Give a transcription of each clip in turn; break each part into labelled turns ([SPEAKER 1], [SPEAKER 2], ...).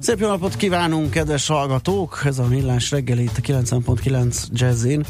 [SPEAKER 1] Szép jó napot kívánunk, kedves hallgatók! Ez a Millás reggeli itt a 90.9 Jazzin.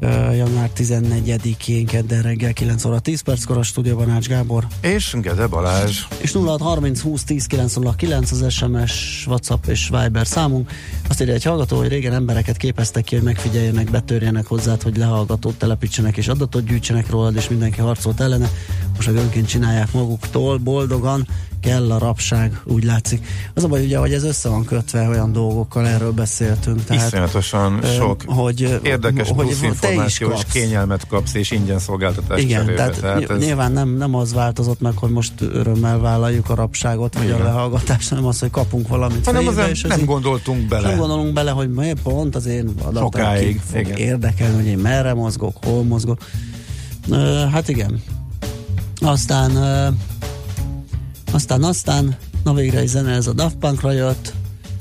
[SPEAKER 1] Uh, január 14-én kedden reggel 9 óra 10 perckor a stúdióban Ács Gábor.
[SPEAKER 2] És Gede Balázs.
[SPEAKER 1] És 0630 20 10 909 az SMS, WhatsApp és Viber számunk. Azt írja egy hallgató, hogy régen embereket képeztek ki, hogy megfigyeljenek, betörjenek hozzád, hogy lehallgatót telepítsenek és adatot gyűjtsenek rólad, és mindenki harcolt ellene. Most meg önként csinálják maguktól, boldogan, kell a rapság, úgy látszik. Az a baj ugye, hogy ez össze van kötve olyan dolgokkal, erről beszéltünk.
[SPEAKER 2] Tehát, Iszonyatosan ö, sok hogy, érdekes hogy, plusz információ és kényelmet kapsz, és ingyen szolgáltatás
[SPEAKER 1] Igen, cserébe. tehát, tehát ez... nyilván nem, nem az változott meg, hogy most örömmel vállaljuk a rapságot, vagy Igen. a lehallgatást, hanem az, hogy kapunk valamit
[SPEAKER 2] hanem fejbe, és nem gondoltunk bele.
[SPEAKER 1] Nem gondolunk bele, hogy miért pont az én adatom érdekelni, hogy én merre mozgok, hol mozgok. Hát igen. Aztán aztán, aztán, na végre egy zene, ez a Daft Punkra jött,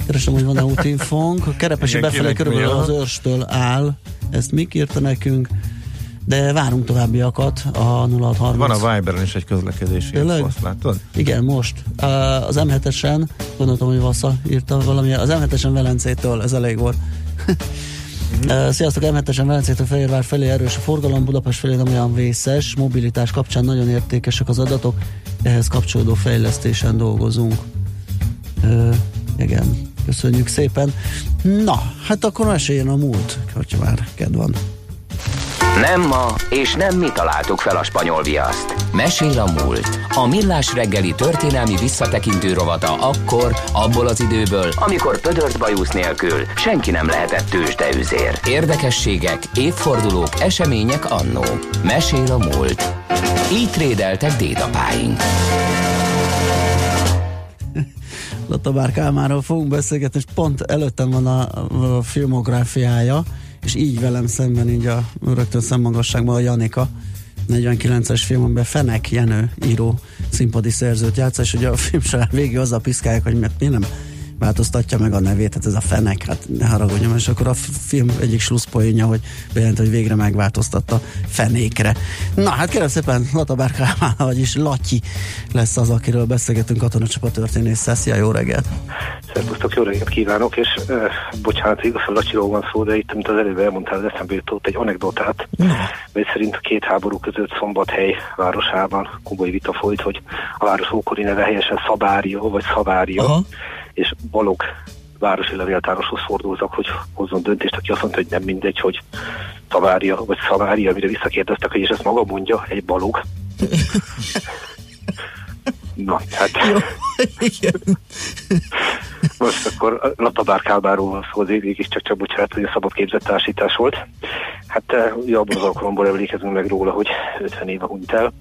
[SPEAKER 1] keresem, hogy van-e útinfónk, a Kerepesi befelé körülbelül az őrstől áll, ezt Mik írta nekünk, de várunk továbbiakat a 0630.
[SPEAKER 2] Van a Viberen is egy közlekedési azt látod?
[SPEAKER 1] Igen, most. Az M7-esen, gondoltam, hogy Vassa írta valami, az M7-esen Velencétől, ez elég volt. Uh-huh. Sziasztok, M7-esen Velencétől Fehérvár felé erős a forgalom, Budapest felé nem olyan vészes, mobilitás kapcsán nagyon értékesek az adatok, ehhez kapcsolódó fejlesztésen dolgozunk. Uh, igen, köszönjük szépen. Na, hát akkor meséljen a múlt, hogyha már kedv van.
[SPEAKER 3] Nem ma, és nem mi találtuk fel a spanyol viaszt. Mesél a múlt. A millás reggeli történelmi visszatekintő rovata akkor, abból az időből, amikor pödört bajusz nélkül senki nem lehetett tőzsdeüzér. Érdekességek, évfordulók, események annó. Mesél a múlt. Így trédeltek dédapáink.
[SPEAKER 1] Lotta Kálmáról fogunk beszélgetni, és pont előttem van a, a filmográfiája, és így velem szemben, így a rögtön szemmagasságban a Janika, 49-es filmben Fenek Jenő író színpadi szerzőt játsz, és ugye a film során végig azzal piszkálják, hogy mi nem változtatja meg a nevét, hát ez a fenek, hát ne haragudjam, és akkor a film egyik slusszpoénja, hogy bejelent, hogy végre megváltoztatta fenékre. Na, hát kérem szépen, Latabár Kálmán, vagyis Latyi lesz az, akiről beszélgetünk katonacsapat történésszel. Szia, jó reggelt!
[SPEAKER 4] Szervusztok, jó reggelt kívánok, és uh, bocsánat, igaz, a Lacsiról van szó, de itt, mint az előbb elmondtál, az eszembe jutott egy anekdotát, mely szerint a két háború között Szombathely városában komoly vita folyt, hogy a város ókori neve helyesen Szabária, vagy Szavária, Aha és Balog városi levéltároshoz fordultak, hogy hozzon döntést, aki azt mondta, hogy nem mindegy, hogy Tavária vagy Szavária, amire visszakérdeztek, és ezt maga mondja, egy Balog. Na, hát... Jó, igen. Most akkor Latabár Kálbáról szó, végig csak csak bocsánat, hogy a szabad képzett társítás volt. Hát eh, ugye abban az alkalomból emlékezünk meg róla, hogy 50 éve hunyt el.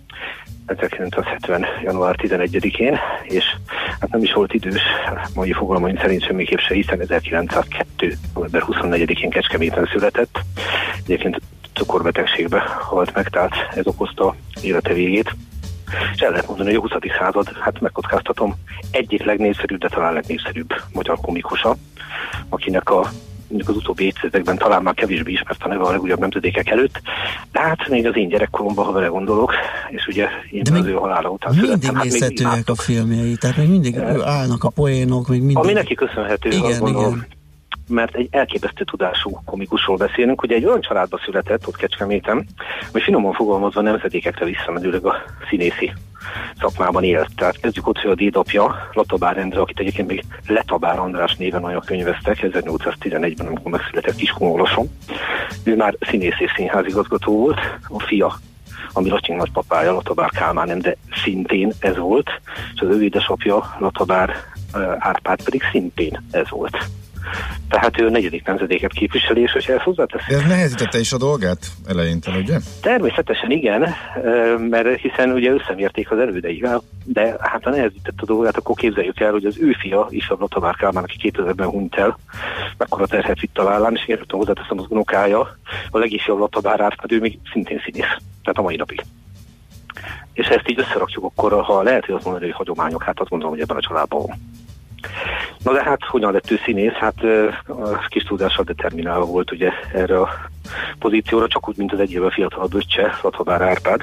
[SPEAKER 4] 1970. január 11-én, és hát nem is volt idős, mai fogalmaink szerint semmiképp se, hiszen 1902. november 24-én Kecskeméten született. Egyébként cukorbetegségbe halt meg, tehát ez okozta élete végét. És el lehet mondani, hogy a 20. század, hát megkockáztatom, egyik legnépszerűbb, de talán legnépszerűbb magyar komikusa, akinek a mondjuk az utóbbi évtizedekben talán már kevésbé ismert a neve a legújabb nemzedékek előtt, de hát még az én gyerekkoromban, ha vele gondolok, és ugye én de az ő halála után
[SPEAKER 1] mindig születtem. Hát nézhetőek a filmjei, tehát még mindig állnak a poénok, még mindig.
[SPEAKER 4] Ami neki köszönhető, igen, azt gondolom, igen mert egy elképesztő tudású komikusról beszélünk. Ugye egy olyan családba született ott Kecskeméten, hogy finoman fogalmazva nemzedékekre visszamenőleg a színészi szakmában élt. Tehát kezdjük ott, hogy a dédapja, Latabár Endre, akit egyébként még Letabár András néven olyan könyveztek, 1811-ben, amikor megszületett Kiskunoloson. Ő már színész és színházigazgató volt, a fia ami Lacsing nagypapája, Latabár Kálmán, de szintén ez volt, és az ő édesapja, Latabár Árpád pedig szintén ez volt. Tehát ő negyedik nemzedéket képviseli, és hogyha ezt hozzátesz...
[SPEAKER 2] De ez nehezítette is a dolgát eleinte, ugye?
[SPEAKER 4] Természetesen igen, mert hiszen ugye összemérték az erődeivel, de hát ha nehezített a dolgát, akkor képzeljük el, hogy az ő fia, Isav Latabár Kálmán, aki 2000-ben hunyt el, mekkora terhet vitt a vállán, és én rögtön hozzáteszem az unokája, a legifjabb Latabár Árpád, ő még szintén színész, tehát a mai napig. És ha ezt így összerakjuk, akkor ha lehet, hogy azt mondani, hogy hagyományok, hát azt gondolom, hogy ebben a családban van. Na de hát hogyan lett ő színész? Hát a kis tudással determinálva volt ugye erre a pozícióra, csak úgy, mint az egy évvel fiatal böccse, Szathabár Árpád.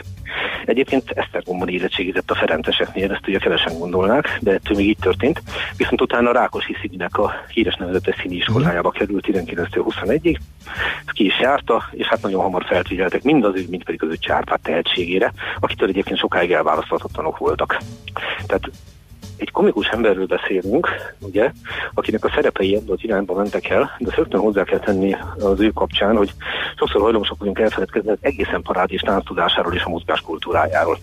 [SPEAKER 4] Egyébként Esztergomban érettségizett a Ferenceseknél, ezt ugye kevesen gondolnák, de ettől még így történt. Viszont utána a Rákosi színinek a híres nevezetes színi iskolájába került 19-21-ig, ki is járta, és hát nagyon hamar felfigyeltek mind az ő, mind pedig az ő Árpád tehetségére, akitől egyébként sokáig elválaszthatatlanok voltak. Tehát egy komikus emberről beszélünk, ugye, akinek a szerepei ebből az irányba mentek el, de rögtön hozzá kell tenni az ő kapcsán, hogy sokszor hajlamosak vagyunk elfeledkezni az egészen parádés tudásáról és a mozgás kultúrájáról.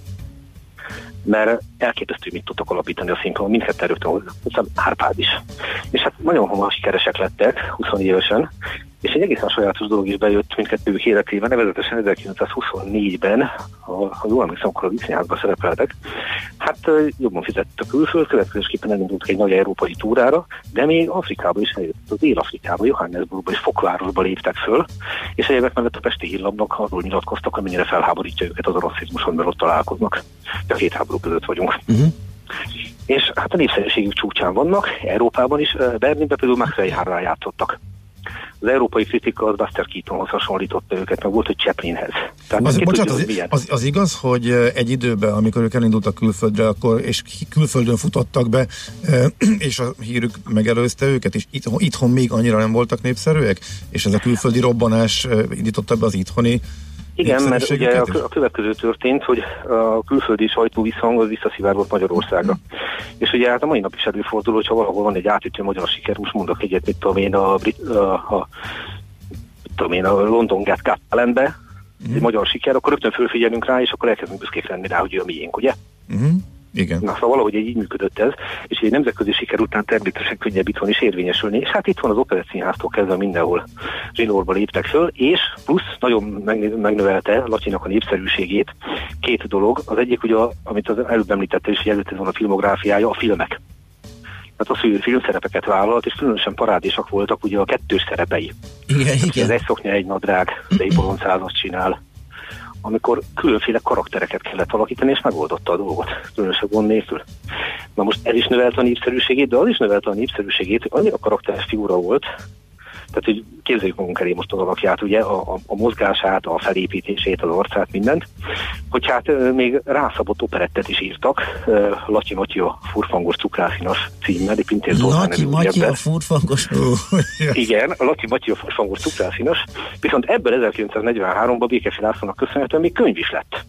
[SPEAKER 4] Mert elképesztő, mit tudtak alapítani a szinkron, mindketten rögtön hozzá, Árpád is. És hát nagyon hamar sikeresek lettek, 20 évesen, és egy egészen sajátos dolog is bejött mindkettőjük életében, nevezetesen 1924-ben, ha, ha jól emlékszem, akkor a viszonyátban szerepeltek. Hát jobban fizett a külföld, következésképpen elindultak egy nagy európai túrára, de még Afrikába is eljött, az Dél-Afrikába, Johannesburgba és Fokvárosba léptek föl, és egyébként mellett a Pesti hírlapnak arról nyilatkoztak, hogy mennyire felháborítja őket az a rasszizmuson, mert ott találkoznak. De a két háború között vagyunk. Uh-huh. És hát a népszerűségük csúcsán vannak, Európában is, Berlinben például Max Reinhardtral játszottak az európai kritika az Buster Keatonhoz hasonlította őket, meg volt, hogy Chaplinhez.
[SPEAKER 2] Tehát az, bocsánat, az, az, az, igaz, hogy egy időben, amikor ők elindultak külföldre, akkor, és külföldön futottak be, és a hírük megelőzte őket, és itthon, itthon még annyira nem voltak népszerűek, és ez a külföldi robbanás indította be az itthoni
[SPEAKER 4] igen, mert ugye a, a következő történt, hogy a külföldi sajtó visszhang az visszaszivárgott Magyarországra. Mm. És ugye hát a mai nap is előfordul, hogyha valahol van egy átütő magyar siker, most mondok egyet, mit tudom én, a, brit, a, a, tudom én, a London Gat Talentbe, mm. egy magyar siker, akkor rögtön fölfigyelünk rá, és akkor elkezdünk büszkék lenni rá, hogy ő a miénk, ugye? Mm.
[SPEAKER 2] Igen.
[SPEAKER 4] Na, szóval valahogy így működött ez, és egy nemzetközi siker után természetesen könnyebb itthon is érvényesülni, és hát itt van az Operett Színháztól kezdve mindenhol zsinórba léptek föl, és plusz nagyon megnövelte Lacsinak a népszerűségét két dolog. Az egyik, ugye, amit az előbb említette, és előtte van a filmográfiája, a filmek. Tehát az, hogy filmszerepeket vállalt, és különösen parádésak voltak ugye a kettős szerepei.
[SPEAKER 1] Igen, igen.
[SPEAKER 4] Ez egy szoknya, egy nadrág, de egy csinál amikor különféle karaktereket kellett alakítani, és megoldotta a dolgot, különösebb gond nélkül. Na most ez is növelte a népszerűségét, de az is növelte a népszerűségét, hogy annyira karakteres figura volt, tehát, hogy képzeljük magunk elé most az alakját, ugye, a, a, a mozgását, a felépítését, az arcát, mindent, hogy hát még rászabott operettet is írtak, Latyi Matyi a furfangos cukrászinas címmel, Pintér
[SPEAKER 1] Zoltán Latyi Matyi a furfangos
[SPEAKER 4] Igen, Latyi Matyi a furfangos cukrászinas, viszont ebből 1943-ban Békesi Lászlónak köszönhetően még könyv is lett.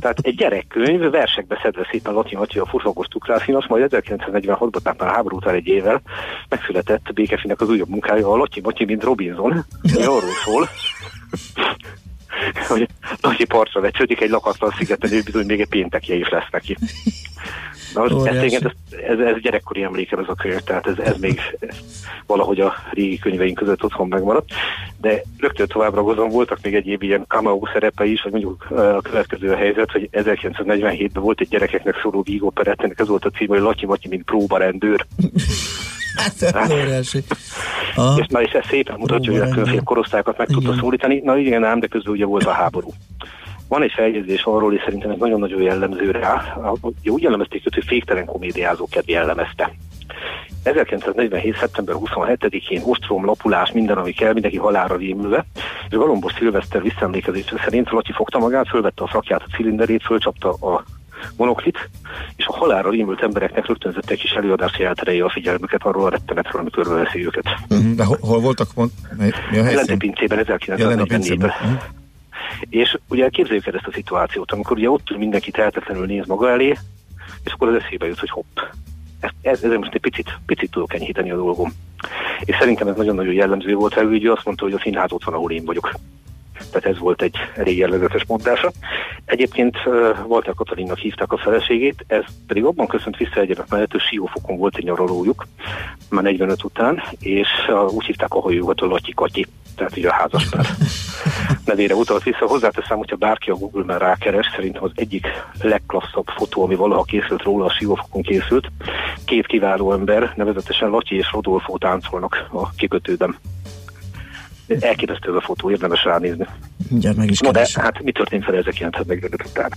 [SPEAKER 4] Tehát egy gyerekkönyv, versekbe szedve szépen Latin a furfagos tukrászinos, majd 1946-ban, tehát már háború után egy évvel megszületett Békefinek az újabb munkája, a Latin Matyi, mint Robinson, ami arról szól, hogy Laci partra lecsődik egy lakatlan szigeten, és bizony még egy péntekje is lesz neki. Na most ez, ez, ez, ez gyerekkori emlékem ez a könyv, tehát ez, ez még valahogy a régi könyveink között otthon megmaradt. De rögtön tovább ragozom, voltak még egyéb ilyen cameo szerepe is, vagy mondjuk a következő a helyzet, hogy 1947-ben volt egy gyerekeknek szóló ennek ez volt a cím, hogy Latyi Matyi, mint próbarendőr.
[SPEAKER 1] Hát, hát,
[SPEAKER 4] és na és ez szépen mutatja, hogy a különféle korosztályokat meg tudta szólítani. Na igen, ám, de közben ugye volt a háború. Van egy feljegyzés arról, és szerintem ez nagyon-nagyon jellemző rá. Ugye úgy jellemezték őt, hogy féktelen komédiázó kedv jellemezte. 1947. szeptember 27-én ostrom, lapulás, minden, ami kell, mindenki halára rémülve, és Galombos Szilveszter visszaemlékezése szerint Laci fogta magát, fölvette a frakját, a cilinderét, fölcsapta a monoklit, és a halálra rémült embereknek rögtönzött egy kis előadási eltereje a figyelmüket arról a rettenetről, ami körülveszi őket.
[SPEAKER 2] Uh-huh. De hol, hol voltak? Mond,
[SPEAKER 4] mi a helyszín? Pincében 1944-ben. Uh-huh. És ugye képzeljük el ezt a szituációt, amikor ugye ott mindenki tehetetlenül néz maga elé, és akkor az eszébe jut, hogy hopp, ez, ez, most egy picit, picit tudok enyhíteni a dolgom. És szerintem ez nagyon-nagyon jellemző volt, hogy ugye azt mondta, hogy a színház ott van, ahol én vagyok. Tehát ez volt egy elég jellegzetes mondása. Egyébként Walter Katalinnak hívták a feleségét, ez pedig abban köszönt vissza egyébként, mert ő Siófokon volt egy nyaralójuk, már 45 után, és úgy hívták a hajójukat a Latyi Katyi, tehát ugye a házaspár nevére utalt vissza. Hozzáteszem, hogyha bárki a Google-ben rákeres, szerintem az egyik legklasszabb fotó, ami valaha készült róla, a Siófokon készült. Két kiváló ember, nevezetesen Latyi és Rodolfo táncolnak a kikötőben. Elképesztő a fotó, érdemes ránézni.
[SPEAKER 1] Mindjárt meg is
[SPEAKER 4] No, de hát mi történt fel 1945 után?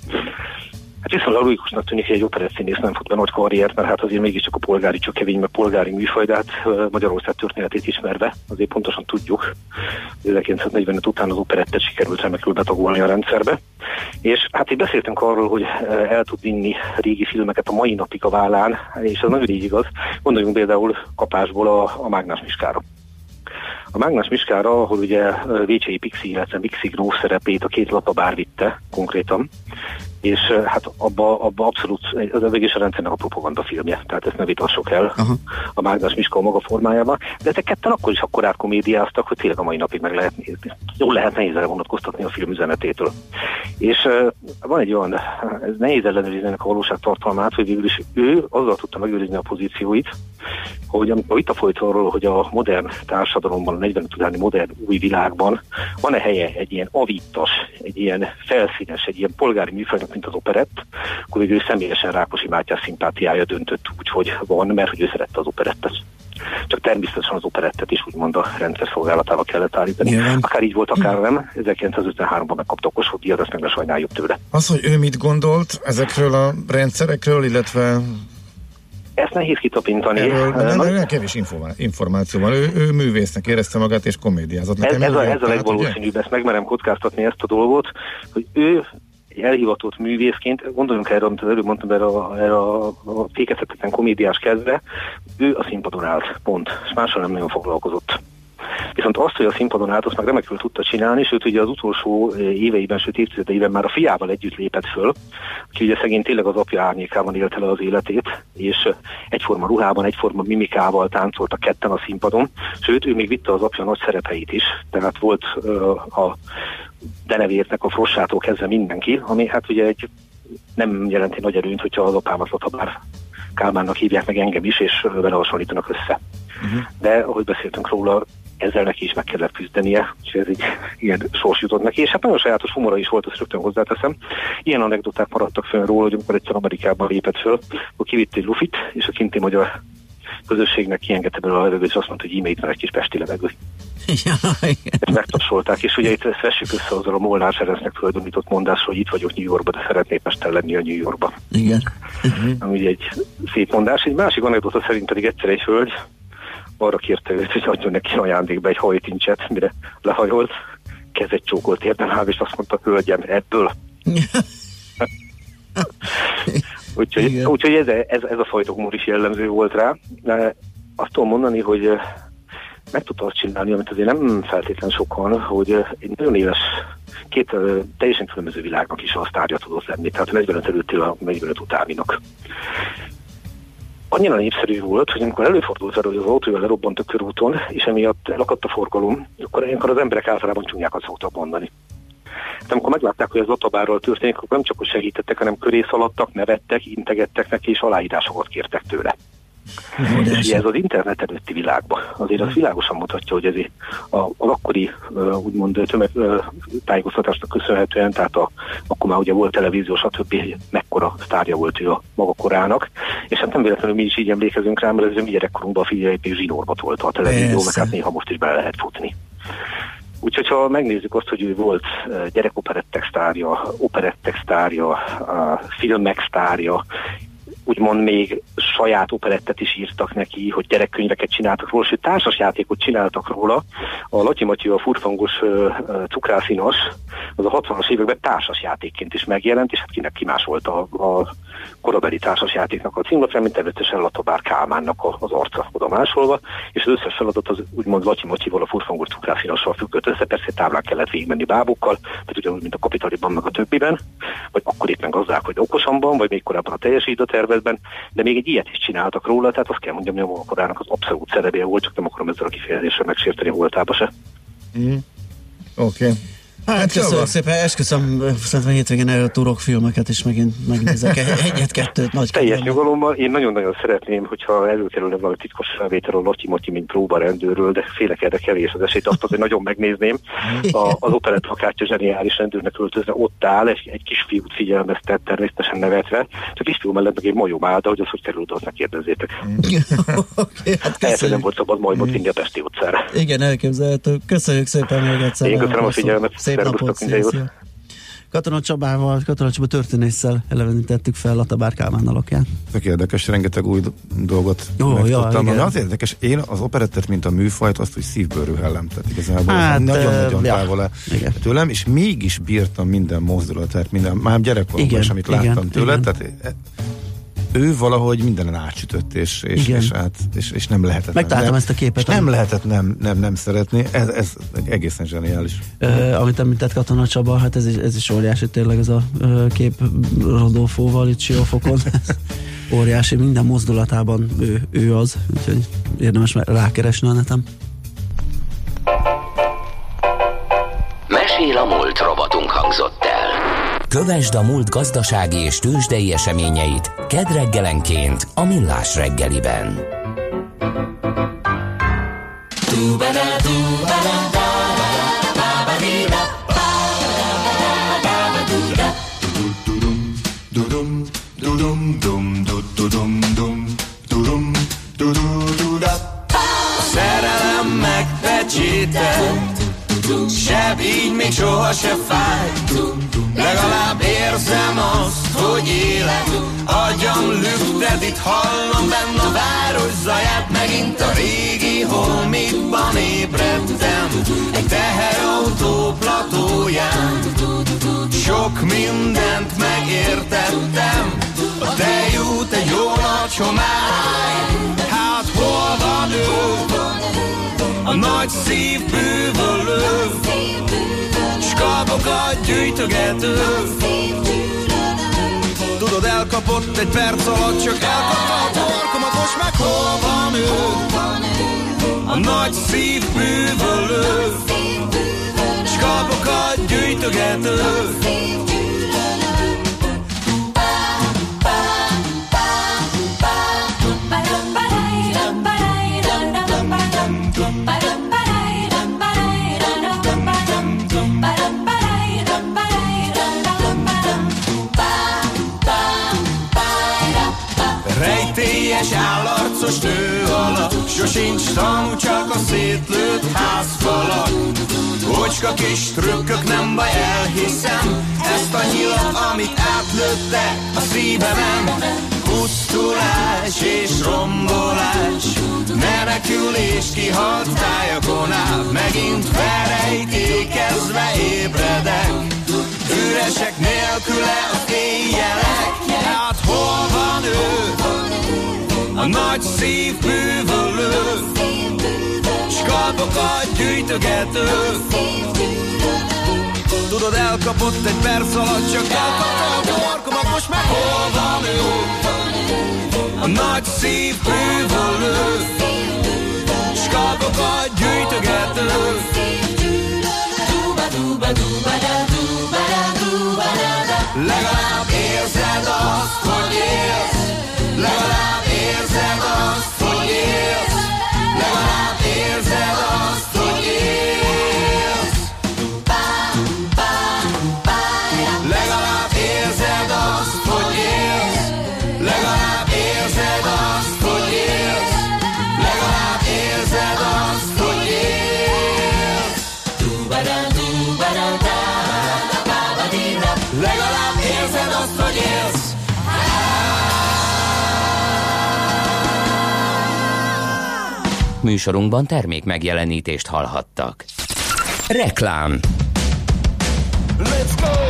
[SPEAKER 4] Hát viszonylag logikusnak tűnik, hogy egy operettszínész nem fut be nagy karriert, mert hát azért mégiscsak a polgári csak kevény, meg polgári műfaj, de hát Magyarország történetét ismerve, azért pontosan tudjuk, 1945 után az operettet sikerült remekül betagolni a rendszerbe. És hát itt beszéltünk arról, hogy el tud vinni régi filmeket a mai napig a vállán, és ez nagyon így igaz. Gondoljunk például kapásból a, a Mágnás Miskára. A Mágnás Miskára, ahol ugye Vécsei Pixi, illetve Pixi Gnó szerepét a két bár vitte konkrétan, és hát abba, abba abszolút az a végés a rendszernek a propaganda filmje, tehát ezt ne vitassuk el Aha. a Mágnás Miska a maga formájában, de ezek ketten akkor is akkor komédiáztak, hogy tényleg a mai napig meg lehet nézni. Jól lehet nehéz vonatkoztatni a film üzenetétől. És van egy olyan, ez nehéz ellenőrizni ennek a valóság tartalmát, hogy végül is ő azzal tudta megőrizni a pozícióit, hogy a folyt arról, hogy a modern társadalomban, a 40 utáni modern új világban van-e helye egy ilyen avittas, egy ilyen felszínes, egy ilyen polgári műfajnak, mint az operett, akkor ő személyesen Rákosi Mátyás szimpátiája döntött úgy, hogy van, mert hogy ő szerette az operettet. Csak természetesen az operettet is úgymond a rendszer szolgálatába kellett állítani. Nyilván. Akár így volt, akár nem. 1953-ban megkapta okos díjat, ezt meg ne sajnáljuk tőle.
[SPEAKER 2] Az, hogy ő mit gondolt ezekről a rendszerekről, illetve
[SPEAKER 4] ezt nehéz kitapintani.
[SPEAKER 2] Erről nem, nem, nem kevés információ van. Ő, ő művésznek érezte magát és komédiázott.
[SPEAKER 4] Nekem ez, ez, a, ez a legvalószínűbb, ezt megmerem kockáztatni ezt a dolgot, hogy ő elhivatott művészként, gondoljunk erre, amit az előbb mondtam, erre a, erre a, a fékezhetetlen komédiás kezdve, ő a színpadon állt, pont, és mással nem nagyon foglalkozott. Viszont azt, hogy a színpadon állt, azt meg remekül tudta csinálni, sőt ugye az utolsó eh, éveiben, sőt évtizedeiben már a fiával együtt lépett föl, aki ugye szegény tényleg az apja árnyékában élte le az életét, és eh, egyforma ruhában, egyforma mimikával táncoltak ketten a színpadon, sőt ő még vitte az apja nagy szerepeit is, tehát volt uh, a denevérnek a frossától kezdve mindenki, ami hát ugye egy nem jelenti nagy erőnt, hogyha az apámat Lotabár Kálmánnak hívják meg engem is, és vele hasonlítanak össze. Uh-huh. De ahogy beszéltünk róla, ezzel neki is meg kellett küzdenie, és ez így ilyen sors jutott neki, és hát nagyon sajátos humora is volt, azt rögtön hozzáteszem. Ilyen anekdoták maradtak fönn róla, hogy amikor egyszer Amerikában lépett föl, akkor kivitt egy lufit, és a kinti magyar közösségnek kiengedte belőle a levegőt, és azt mondta, hogy íme van egy kis pesti levegő. Ezt megtapsolták, és ugye itt fessük össze azzal a Molnár Ferencnek tulajdonított mondás, hogy itt vagyok New Yorkban, de szeretnék Pesten lenni a New Yorkban.
[SPEAKER 1] Igen.
[SPEAKER 4] Ami egy szép mondás. Egy másik anekdota szerint pedig egyszer egy hölgy arra kérte őt, hogy adjon neki ajándékba egy hajtincset, mire lehajolt, kezet csókolt érdemább, és azt mondta, hölgyem, ebből. úgyhogy úgyhogy ez, ez, ez a fajta humor is jellemző volt rá. De azt tudom mondani, hogy meg tudta azt csinálni, amit azért nem feltétlen sokan, hogy egy nagyon éles, két teljesen különböző világnak is azt tárgya tudott lenni, tehát 45 előttél a 45 utáninak annyira népszerű volt, hogy amikor előfordult arra, hogy az autója lerobbant a körúton, és emiatt elakadt a forgalom, akkor ilyenkor az emberek általában csúnyákat szoktak mondani. De amikor meglátták, hogy ez Latabáról történik, akkor nem csak hogy segítettek, hanem köré szaladtak, nevettek, integettek neki, és aláírásokat kértek tőle. És ez az internet előtti világban azért az világosan mutatja, hogy ez a, a akkori úgymond tömeg tájékoztatásnak köszönhetően, tehát a, akkor már ugye volt televízió, stb. mekkora sztárja volt ő a maga korának, és hát nem véletlenül mi is így emlékezünk rá, mert ez mi gyerekkorunkban a figyelj, zsinórba tolta a televízió, meg hát néha most is bele lehet futni. Úgyhogy ha megnézzük azt, hogy ő volt gyerekoperettek sztárja, operettek sztárja, filmek sztárja, úgymond még saját operettet is írtak neki, hogy gyerekkönyveket csináltak róla, sőt társasjátékot csináltak róla. A Latyi Matyi, a furfangos cukrászinos, az a 60-as években társasjátékként is megjelent, és hát kinek kimásolta a, a korabeli társasjátéknak a címlapján, mint előttesen Latobár Kálmánnak az arca oda másolva, és az összes feladat az úgymond Latyi Matyival, a furfangos cukrászinossal függött össze, persze táblán kellett végigmenni bábukkal, tehát ugyanúgy, mint a kapitaliban, meg a többiben, vagy akkor éppen gazdák, vagy okosamban, vagy még korábban a teljesítő tervezben, de még egy ilyet is csináltak róla, tehát azt kell mondjam, hogy a korának az abszolút szerepje volt, csak nem akarom ezzel a kifejezéssel megsérteni voltába se.
[SPEAKER 2] Mm. Oké. Okay.
[SPEAKER 1] Hát, hát köszönöm szépen, esküszöm, szerintem hétvégén erről túrok filmeket is megint megnézek egyet-kettőt. Nagy
[SPEAKER 4] Teljes nyugalommal. Én nagyon-nagyon szeretném, hogyha előkerülne valami titkos felvétel a Lotyi Motyi, mint próbarendőről, de félek erre kevés az esélyt, azt hogy nagyon megnézném. A, az operett akártya zseniális rendőrnek költözve ott áll, egy, egy kisfiút figyelmeztet, természetesen nevetve. Csak kisfiú mellett meg egy majom áll, de hogy az hogy került, azt ne kérdezzétek. okay, hát nem volt szabad majmot vinni a Pesti utcára.
[SPEAKER 1] Igen, elképzelhető. Köszönjük szépen még egyszer.
[SPEAKER 4] Én köszönöm a figyelmet.
[SPEAKER 1] Szép napot, szia, szia. Katona Csabával, Katona Csaba történésszel elevenítettük fel Latabár Kálmán alakján.
[SPEAKER 2] Tök érdekes, rengeteg új dolgot Jó, megtudtam. Ja, az érdekes, én az operettet, mint a műfajt, azt, hogy szívből rühellem. Tehát igazából hát, nagyon-nagyon ja, távol tőlem, és mégis bírtam minden mozdulatát, minden, már gyerekkoromban is, amit láttam tőle. Igen. Tehát ő valahogy mindenen átsütött, és, és, és, át, és, és nem lehetett.
[SPEAKER 1] Megtaláltam nem, ezt a képet.
[SPEAKER 2] És nem lehetett nem, nem, nem szeretni, ez, ez egészen zseniális.
[SPEAKER 1] Uh, amit említett Katona Csaba, hát ez ez is óriási tényleg ez a uh, kép Rodolfóval itt Siófokon. óriási, minden mozdulatában ő, ő az, úgyhogy érdemes rákeresni a netem.
[SPEAKER 3] Kövesd a múlt gazdasági és tőzsdei eseményeit kedd reggelenként a Millás reggeliben.
[SPEAKER 5] Szerelem Sebb így még soha se fáj. Legalább érzem azt, hogy élet. Agyam lüktet, itt hallom benne a város zaját. Megint a régi holmikban ébredtem. Egy teherautó platóján. Sok mindent megértettem. A tejút egy jó nagy homály. Hát hol van ő? A nagy szív bűvölő. S kalbokat gyűjtögető. Tudod, elkapott egy perc alatt Csak elkapta a torkomat. Most meg hol van ő? A nagy szív bűvölő. S kalbokat gyűjtögető állarcos nő alak Sosincs tanú, csak a szétlőtt házfalak Ocska kis trükkök, nem baj, elhiszem Ezt a nyilat, amit átlőtte a szívemen. Pusztulás és rombolás Menekülés kihalt tájakon át Megint felrejtékezve ébredek. Üresek nélküle az éjjelek Hát hol van ő? A nagy szív bűvölő. Skalpokat gyűjtögető. Tudod, elkapott egy perc alatt Csak elkapta a torkomat Most meg hol van ő? A nagy szív bűvölő. Skalpokat gyűjtögető. Legalább érzed azt, hogy élsz. Legalább érzed
[SPEAKER 3] Műsorunkban termék megjelenítést hallhattak. Reklám
[SPEAKER 5] Let's go!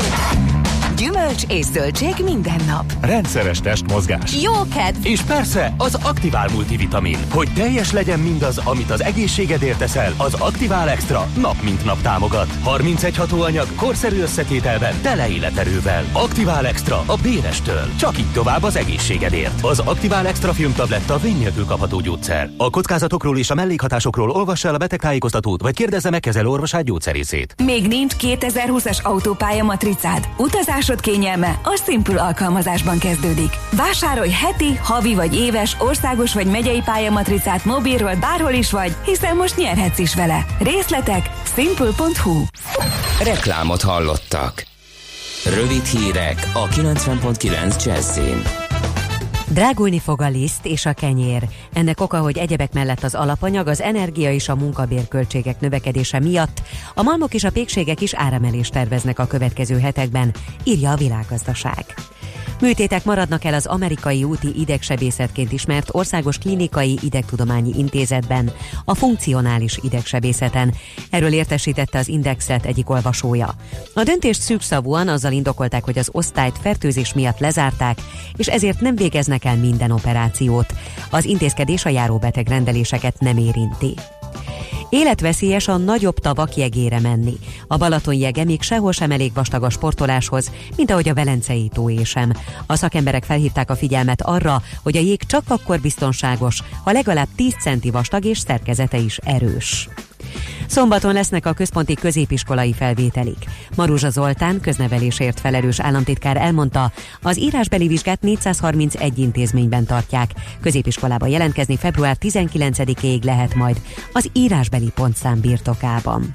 [SPEAKER 6] Gyümölcs és zöldség minden nap.
[SPEAKER 7] Rendszeres testmozgás.
[SPEAKER 6] Jó kedv!
[SPEAKER 7] És persze az Aktivál multivitamin. Hogy teljes legyen mindaz, amit az egészségedért teszel, az Aktivál Extra nap mint nap támogat. 31 hatóanyag, korszerű összetételben, tele életerővel. Aktivál Extra a Bérestől. Csak így tovább az egészségedért. Az Aktivál Extra filmtabletta vény nélkül kapható gyógyszer. A kockázatokról és a mellékhatásokról olvassa el a betegtájékoztatót, vagy kérdezze meg kezelő orvosát gyógyszerészét.
[SPEAKER 6] Még nincs 2020-as autópálya matricád. Utazásod kényelme a Simple alkalmazásban kezdődik. Vásárolj heti, havi vagy éves, országos vagy megyei pályamatricát mobilról bárhol is vagy, hiszen most nyerhetsz is vele. Részletek simple.hu
[SPEAKER 3] Reklámot hallottak. Rövid hírek a 90.9 Jazzin.
[SPEAKER 8] Drágulni fog a liszt és a kenyér. Ennek oka, hogy egyebek mellett az alapanyag, az energia és a munkabérköltségek növekedése miatt a malmok és a pékségek is áremelést terveznek a következő hetekben, írja a világgazdaság. Műtétek maradnak el az amerikai úti idegsebészetként ismert Országos Klinikai Idegtudományi Intézetben, a funkcionális idegsebészeten. Erről értesítette az Indexet egyik olvasója. A döntést szűkszavúan azzal indokolták, hogy az osztályt fertőzés miatt lezárták, és ezért nem végeznek el minden operációt. Az intézkedés a járóbeteg rendeléseket nem érinti. Életveszélyes a nagyobb tavak jegére menni. A Balaton jege még sehol sem elég vastag a sportoláshoz, mint ahogy a Velencei tó sem. A szakemberek felhívták a figyelmet arra, hogy a jég csak akkor biztonságos, ha legalább 10 centi vastag és szerkezete is erős. Szombaton lesznek a központi középiskolai felvételik. Maruzsa Zoltán, köznevelésért felelős államtitkár elmondta, az írásbeli vizsgát 431 intézményben tartják. Középiskolába jelentkezni február 19-ig lehet majd az írásbeli pontszám birtokában.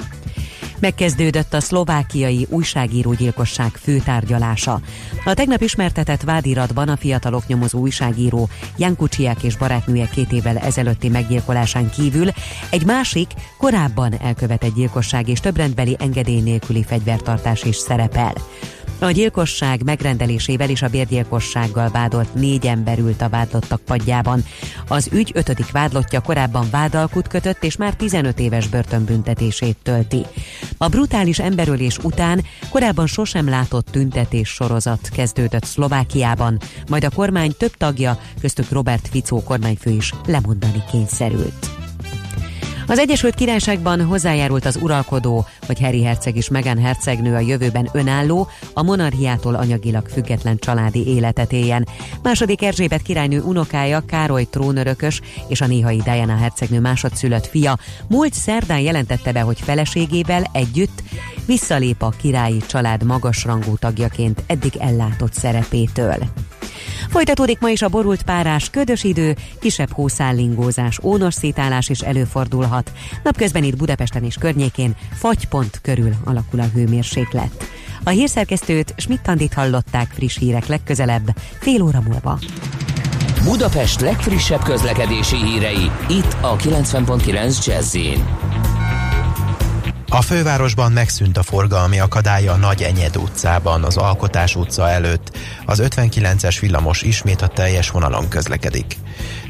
[SPEAKER 8] Megkezdődött a szlovákiai újságírógyilkosság főtárgyalása. A tegnap ismertetett vádiratban a fiatalok nyomozó újságíró Jan Kucsiák és barátnője két évvel ezelőtti meggyilkolásán kívül egy másik, korábban elkövetett gyilkosság és többrendbeli engedély nélküli fegyvertartás is szerepel. A gyilkosság megrendelésével és a bérgyilkossággal vádolt négy ember ült a vádlottak padjában. Az ügy ötödik vádlottja korábban vádalkut kötött és már 15 éves börtönbüntetését tölti. A brutális emberölés után korábban sosem látott tüntetés sorozat kezdődött Szlovákiában, majd a kormány több tagja, köztük Robert Ficó kormányfő is lemondani kényszerült. Az Egyesült Királyságban hozzájárult az uralkodó, hogy Harry herceg és Meghan hercegnő a jövőben önálló, a monarchiától anyagilag független családi életet éljen. Második Erzsébet királynő unokája Károly trónörökös és a néhai Diana hercegnő másodszülött fia múlt szerdán jelentette be, hogy feleségével együtt visszalép a királyi család magasrangú tagjaként eddig ellátott szerepétől. Folytatódik ma is a borult párás, ködös idő, kisebb hószállingózás, ónos szétálás is előfordulhat. Napközben itt Budapesten és környékén fagypont körül alakul a hőmérséklet. A hírszerkesztőt Schmidt-Tandit hallották friss hírek legközelebb, fél óra múlva.
[SPEAKER 3] Budapest legfrissebb közlekedési hírei, itt a 90.9 jazz
[SPEAKER 9] a fővárosban megszűnt a forgalmi akadálya a Nagy Enyed utcában, az Alkotás utca előtt. Az 59-es villamos ismét a teljes vonalon közlekedik.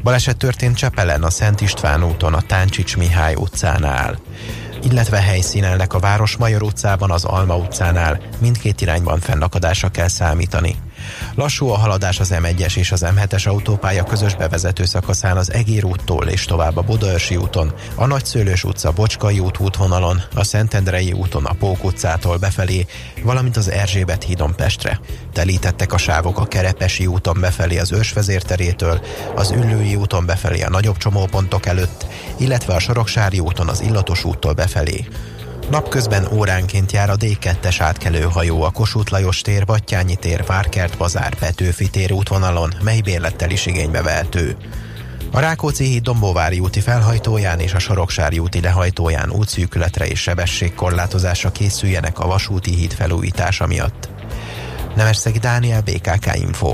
[SPEAKER 9] Baleset történt Csepelen, a Szent István úton, a Táncsics Mihály utcánál illetve helyszínelnek a Városmajor utcában, az Alma utcánál. Mindkét irányban fennakadásra kell számítani. Lassú a haladás az M1-es és az M7-es autópálya közös bevezető szakaszán az Egér úttól és tovább a Budaörsi úton, a Nagyszőlős utca Bocskai út útvonalon, a Szentendrei úton a Pók utcától befelé, valamint az Erzsébet hídon Pestre. Telítettek a sávok a Kerepesi úton befelé az Ősvezérterétől, az Üllői úton befelé a nagyobb csomópontok előtt, illetve a Soroksári úton az Illatos úttól befelé. Napközben óránként jár a D2-es átkelőhajó a Kossuth Lajos tér, Battyányi tér, Várkert bazár, Petőfi tér útvonalon, mely bérlettel is igénybe vehető. A Rákóczi híd Dombóvári úti felhajtóján és a Soroksári úti lehajtóján útszűkületre és sebességkorlátozásra készüljenek a vasúti híd felújítása miatt. Nemesszegi Dániel, BKK Info.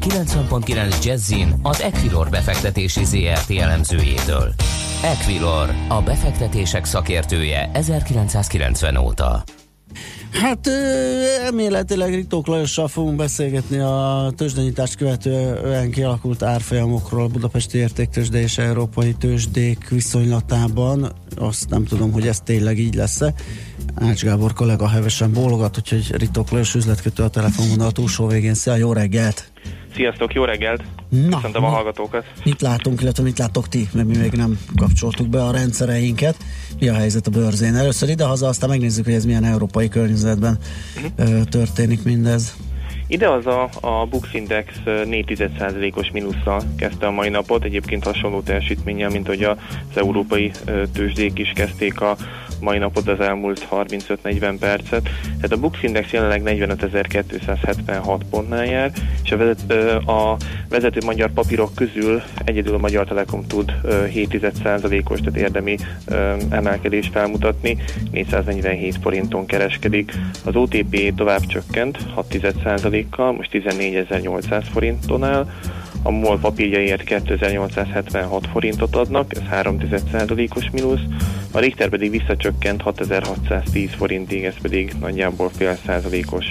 [SPEAKER 3] 90.9 Jazzin az Equilor befektetési ZRT elemzőjétől. Equilor, a befektetések szakértője 1990 óta.
[SPEAKER 1] Hát elméletileg Ritók Lajossal fogunk beszélgetni a tőzsdenyítást követően kialakult árfolyamokról Budapesti Értéktőzsde és Európai Tőzsdék viszonylatában. Azt nem tudom, hogy ez tényleg így lesz-e. Ács Gábor kollega hevesen bólogat, úgyhogy Ritók Lajos üzletkötő a telefonvonal a túlsó végén. Szia, jó reggelt!
[SPEAKER 10] Sziasztok, jó reggelt!
[SPEAKER 1] Na,
[SPEAKER 10] Köszöntöm a
[SPEAKER 1] na.
[SPEAKER 10] hallgatókat.
[SPEAKER 1] Mit látunk, illetve mit látok ti, mert mi még nem kapcsoltuk be a rendszereinket. Mi a helyzet a bőrzén? Először idehaza, aztán megnézzük, hogy ez milyen európai környezetben ö, történik mindez.
[SPEAKER 10] Ide az a, a Bux Index 4,1%-os mínusszal kezdte a mai napot, egyébként hasonló teljesítménnyel, mint hogy az európai tőzsdék is kezdték a mai napot az elmúlt 35-40 percet. Tehát a Bux Index jelenleg 45.276 pontnál jár, és a, vezet, a vezető magyar papírok közül egyedül a Magyar Telekom tud ö, 7,1%-os, tehát érdemi emelkedést felmutatni, 447 forinton kereskedik. Az OTP tovább csökkent 6,1%-kal, most 14.800 forinton áll, a MOL papírjaiért 2876 forintot adnak, ez 3,1%-os mínusz, a Richter pedig visszacsökkent 6610 forintig, ez pedig nagyjából fél százalékos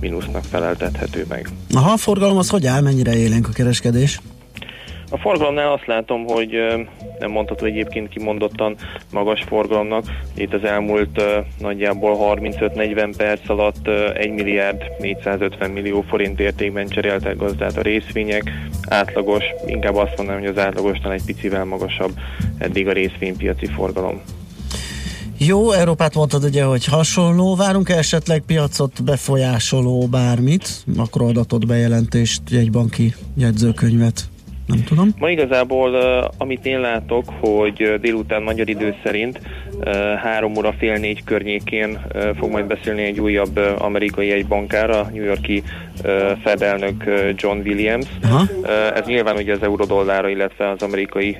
[SPEAKER 10] mínusznak feleltethető meg.
[SPEAKER 1] Aha, a forgalom az hogy áll, mennyire élénk a kereskedés?
[SPEAKER 10] A forgalomnál azt látom, hogy nem mondható egyébként kimondottan magas forgalomnak. Itt az elmúlt nagyjából 35-40 perc alatt ö, 1 milliárd 450 millió forint értékben cseréltek gazdát a részvények. Átlagos, inkább azt mondanám, hogy az átlagosnál egy picivel magasabb eddig a részvénypiaci forgalom.
[SPEAKER 1] Jó, Európát mondtad ugye, hogy hasonló. Várunk -e esetleg piacot befolyásoló bármit? Makroadatot, bejelentést, jegybanki jegyzőkönyvet? Nem tudom.
[SPEAKER 10] Ma igazából, amit én látok, hogy délután magyar idő szerint három óra fél négy környékén fog majd beszélni egy újabb amerikai egybankára, New Yorki Fed elnök John Williams.
[SPEAKER 1] Aha.
[SPEAKER 10] Ez nyilván ugye az eurodollára, illetve az amerikai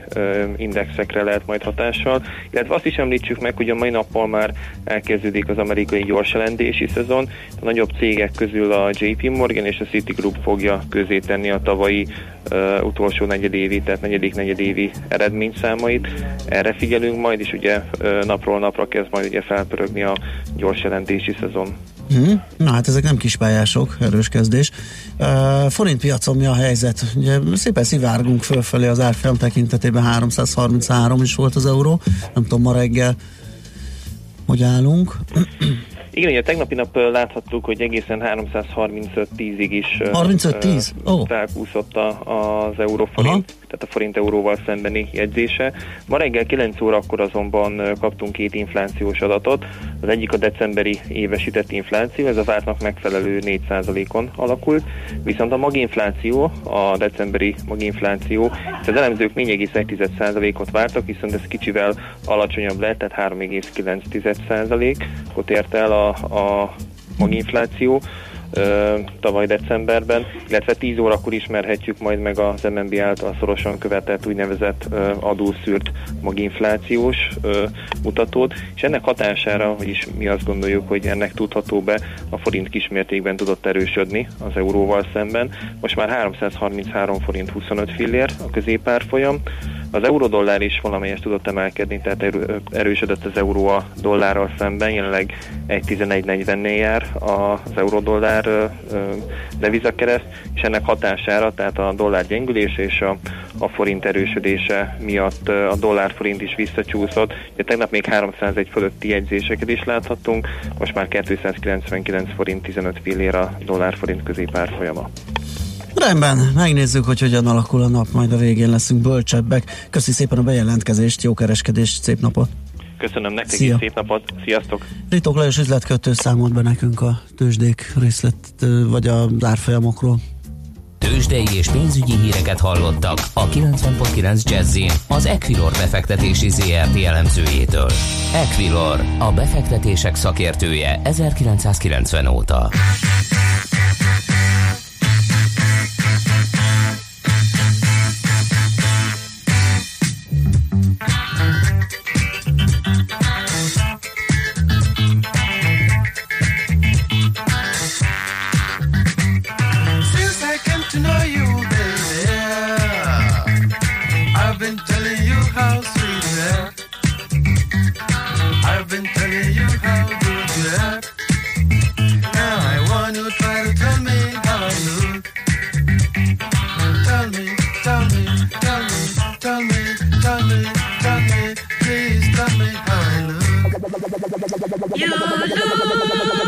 [SPEAKER 10] indexekre lehet majd hatással. Illetve azt is említsük meg, hogy a mai nappal már elkezdődik az amerikai gyorselendési szezon. A nagyobb cégek közül a JP Morgan és a Citigroup fogja közé tenni a tavalyi uh, utolsó negyedévi, tehát negyedik negyedévi eredményszámait. Erre figyelünk majd, és ugye uh, napról napra kezd majd ugye felpörögni a gyors jelentési szezon.
[SPEAKER 1] Hmm. Na hát ezek nem kispályások, erős kezdés. Uh, forint piacon mi a helyzet? Ugye szépen szivárgunk fölfelé az árfolyam tekintetében 333 is volt az euró. Nem tudom, ma reggel hogy állunk.
[SPEAKER 10] Igen, ugye tegnapi nap láthattuk, hogy egészen 335-10-ig is
[SPEAKER 1] 35-10? Oh.
[SPEAKER 10] felkúszott az euróforint, tehát a forint euróval szembeni jegyzése. Ma reggel 9 órakor azonban kaptunk két inflációs adatot. Az egyik a decemberi évesített infláció, ez a vártnak megfelelő 4%-on alakult, viszont a maginfláció, a decemberi maginfláció, az elemzők 4,1%-ot vártak, viszont ez kicsivel alacsonyabb lett, tehát 3,9%-ot ért el a a, maginfláció tavaly decemberben, illetve 10 órakor ismerhetjük majd meg az MNB által szorosan követett úgynevezett adószűrt maginflációs mutatót, és ennek hatására, vagyis mi azt gondoljuk, hogy ennek tudható be, a forint kismértékben tudott erősödni az euróval szemben. Most már 333 forint 25 fillér a középárfolyam, az eurodollár is valamelyest tudott emelkedni, tehát erősödött az euró a dollárral szemben, jelenleg 1.11.40-nél jár az eurodollár devizakereszt, és ennek hatására, tehát a dollár gyengülése és a, a forint erősödése miatt a dollár forint is visszacsúszott. Ugye tegnap még 301 fölötti jegyzéseket is láthattunk, most már 299 forint 15 fillér a dollár forint középárfolyama.
[SPEAKER 1] Rendben, megnézzük, hogy hogyan alakul a nap, majd a végén leszünk bölcsebbek. Köszi szépen a bejelentkezést, jó kereskedést, szép napot!
[SPEAKER 10] Köszönöm nektek Szia. szép napot, sziasztok!
[SPEAKER 1] Ritok Lajos üzletkötő számolt be nekünk a tőzsdék részlet, vagy a árfolyamokról.
[SPEAKER 11] Tőzsdei és pénzügyi híreket hallottak a 90.9 jazz az Equilor befektetési ZRT elemzőjétől. Equilor, a befektetések szakértője 1990 óta.
[SPEAKER 3] You lose.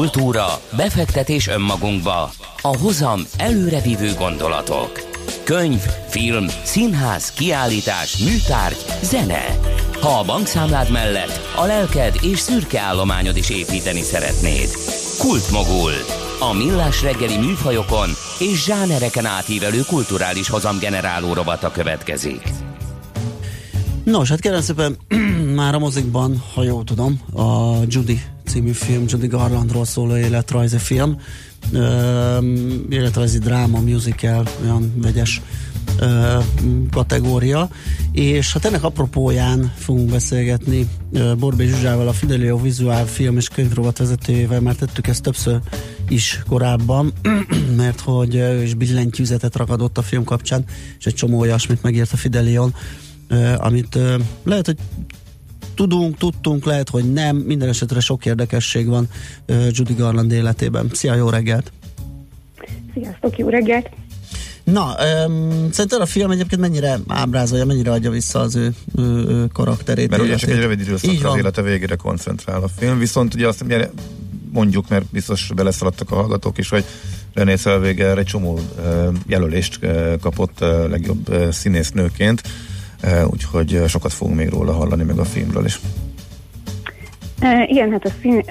[SPEAKER 3] Kultúra, befektetés önmagunkba, a hozam előrevívő gondolatok. Könyv, film, színház, kiállítás, műtárgy, zene. Ha a bankszámlád mellett a lelked és szürke állományod is építeni szeretnéd. Kultmogul. A millás reggeli műfajokon és zsánereken átívelő kulturális hozamgeneráló rovata következik.
[SPEAKER 1] Nos, hát kérem szépen, már a mozikban, ha jól tudom, a Judy című film, Judy Garlandról szóló életrajzi film, életrajzi dráma, musical, olyan vegyes kategória, és hát ennek apropóján fogunk beszélgetni Borbé Zsuzsával, a Fidelio Vizuál film és könyvrovat vezetőjével, mert tettük ezt többször is korábban, mert hogy ő is billentyűzetet ragadott a film kapcsán, és egy csomó olyasmit megírt a Fidelion, amit lehet, hogy tudunk, tudtunk, lehet, hogy nem, minden esetre sok érdekesség van Judy Garland életében. Szia, jó reggelt!
[SPEAKER 12] Sziasztok, jó reggelt!
[SPEAKER 1] Na, um, szerinted a film egyébként mennyire ábrázolja, mennyire adja vissza az ő, ő, ő karakterét?
[SPEAKER 2] Mert ugye csak egy rövid időszakra az élete végére koncentrál a film, viszont ugye azt mondjuk, mert biztos beleszaladtak a hallgatók is, hogy René Szelvéger egy csomó jelölést uh, kapott uh, legjobb uh, színésznőként úgyhogy sokat fogunk még róla hallani, meg a filmről is.
[SPEAKER 12] igen, hát a szín,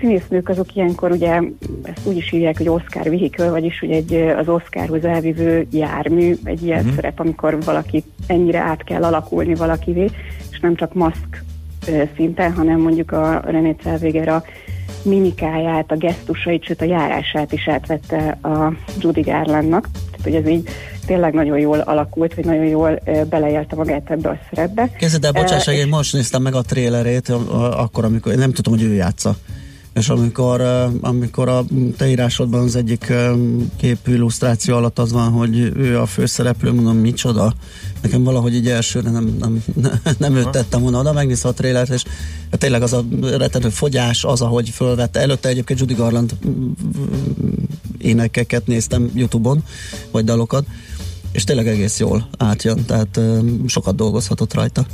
[SPEAKER 12] színésznők azok ilyenkor ugye ezt úgy is hívják, hogy Oscar vehicle, vagyis hogy egy, az Oscarhoz elvívő jármű, egy ilyen uh-huh. szerep, amikor valaki ennyire át kell alakulni valakivé, és nem csak maszk szinten, hanem mondjuk a René Zellweger a mimikáját, a gesztusait, sőt a járását is átvette a Judy Garlandnak. Hogy ez így tényleg nagyon jól alakult, vagy nagyon jól beleélte magát ebbe a szerepbe.
[SPEAKER 1] Kezded el, bocsáss, én most néztem meg a trélerét, akkor, amikor nem tudom, hogy ő játsza. És amikor, amikor a te írásodban az egyik képű illusztráció alatt az van, hogy ő a főszereplő, mondom, micsoda. Nekem valahogy így elsőre nem, nem, nem őt tettem volna oda, megnézve a trélert, és tényleg az a rettenő fogyás, az, ahogy fölvette. Előtte egyébként Judy Garland énekeket néztem Youtube-on, vagy dalokat, és tényleg egész jól átjön, tehát sokat dolgozhatott rajta.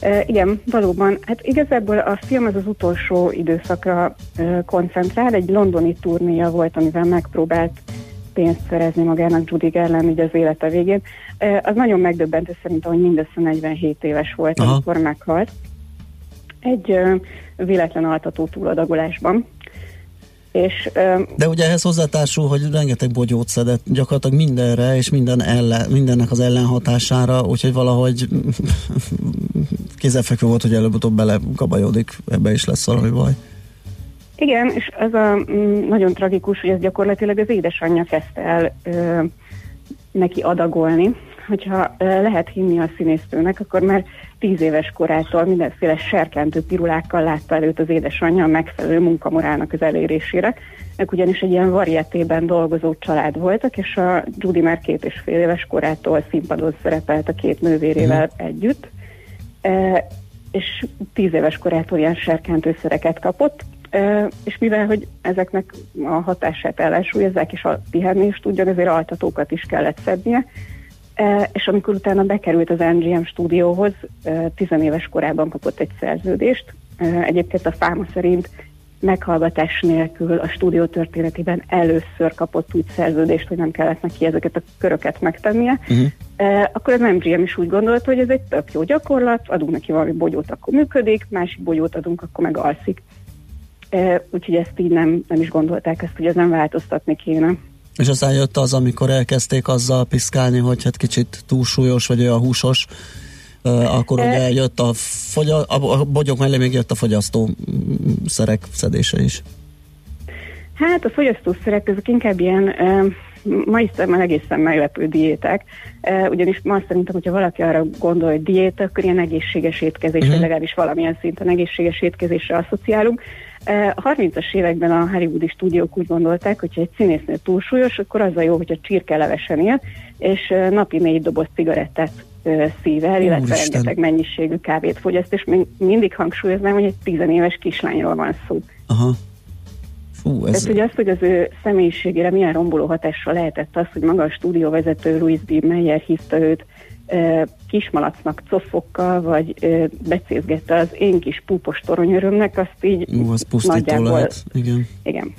[SPEAKER 12] E, igen, valóban. Hát igazából a film az az utolsó időszakra e, koncentrál. Egy londoni turnéja volt, amivel megpróbált pénzt szerezni magának Judy Garland így az élete végén. E, az nagyon megdöbbentő szerintem, hogy mindössze 47 éves volt, Aha. amikor meghalt. Egy e, véletlen altató túladagolásban. És,
[SPEAKER 1] De ugye ehhez hozzátársul, hogy rengeteg bogyót szedett gyakorlatilag mindenre, és minden ellen, mindennek az ellenhatására, úgyhogy valahogy kézzelfekvő volt, hogy előbb-utóbb bele kabajodik, ebbe is lesz valami baj.
[SPEAKER 12] Igen, és ez a mm, nagyon tragikus, hogy ez gyakorlatilag az édesanyja kezdte el ö, neki adagolni, hogyha lehet hinni a színésztőnek, akkor már tíz éves korától mindenféle serkentő pirulákkal látta előtt az édesanyja a megfelelő munkamorálnak az elérésére. Ők ugyanis egy ilyen varietében dolgozó család voltak, és a Judy már két és fél éves korától színpadon szerepelt a két nővérével mm. együtt, e, és tíz éves korától ilyen serkentőszereket kapott, e, és mivel, hogy ezeknek a hatását ellensúlyozzák, és a pihenést tudjon, ezért altatókat is kellett szednie, és amikor utána bekerült az NGM stúdióhoz, tizenéves korában kapott egy szerződést. Egyébként a fáma szerint meghallgatás nélkül a stúdió történetében először kapott úgy szerződést, hogy nem kellett neki ezeket a köröket megtennie. Uh-huh. Akkor az MGM is úgy gondolta, hogy ez egy tök jó gyakorlat, adunk neki valami bogyót, akkor működik, másik bogyót adunk, akkor meg alszik. Úgyhogy ezt így nem, nem is gondolták ezt, hogy nem változtatni kéne.
[SPEAKER 1] És aztán jött az, amikor elkezdték azzal piszkálni, hogy hát kicsit túlsúlyos, vagy olyan húsos, akkor ugye jött a, fogya, a bogyok mellé még jött a fogyasztó szerek szedése is.
[SPEAKER 12] Hát a fogyasztószerek ezek inkább ilyen ma is már egészen meglepő diéták, ugyanis ma szerintem, hogyha valaki arra gondol, hogy diéta, akkor ilyen egészséges étkezés, uh-huh. legalábbis valamilyen szinten egészséges étkezésre asszociálunk. A 30-as években a hollywoodi stúdiók úgy gondolták, hogy ha egy színésznő túlsúlyos, akkor az a jó, hogyha csirkelevesen él, és napi négy doboz cigarettát szível, illetve Úristen. rengeteg mennyiségű kávét fogyaszt, és még mindig hangsúlyoznám, hogy egy tizenéves kislányról van szó.
[SPEAKER 1] Aha. Fú, ez...
[SPEAKER 12] Tehát, hogy az, hogy az ő személyiségére milyen romboló hatással lehetett az, hogy maga a stúdióvezető Louis B. Meyer hívta őt kismalacnak cofokkal, vagy becézgette az én kis púpos toronyörömnek, azt így
[SPEAKER 1] Ú, az pusztító
[SPEAKER 12] nagyjából-
[SPEAKER 1] lehet. Igen.
[SPEAKER 12] Igen.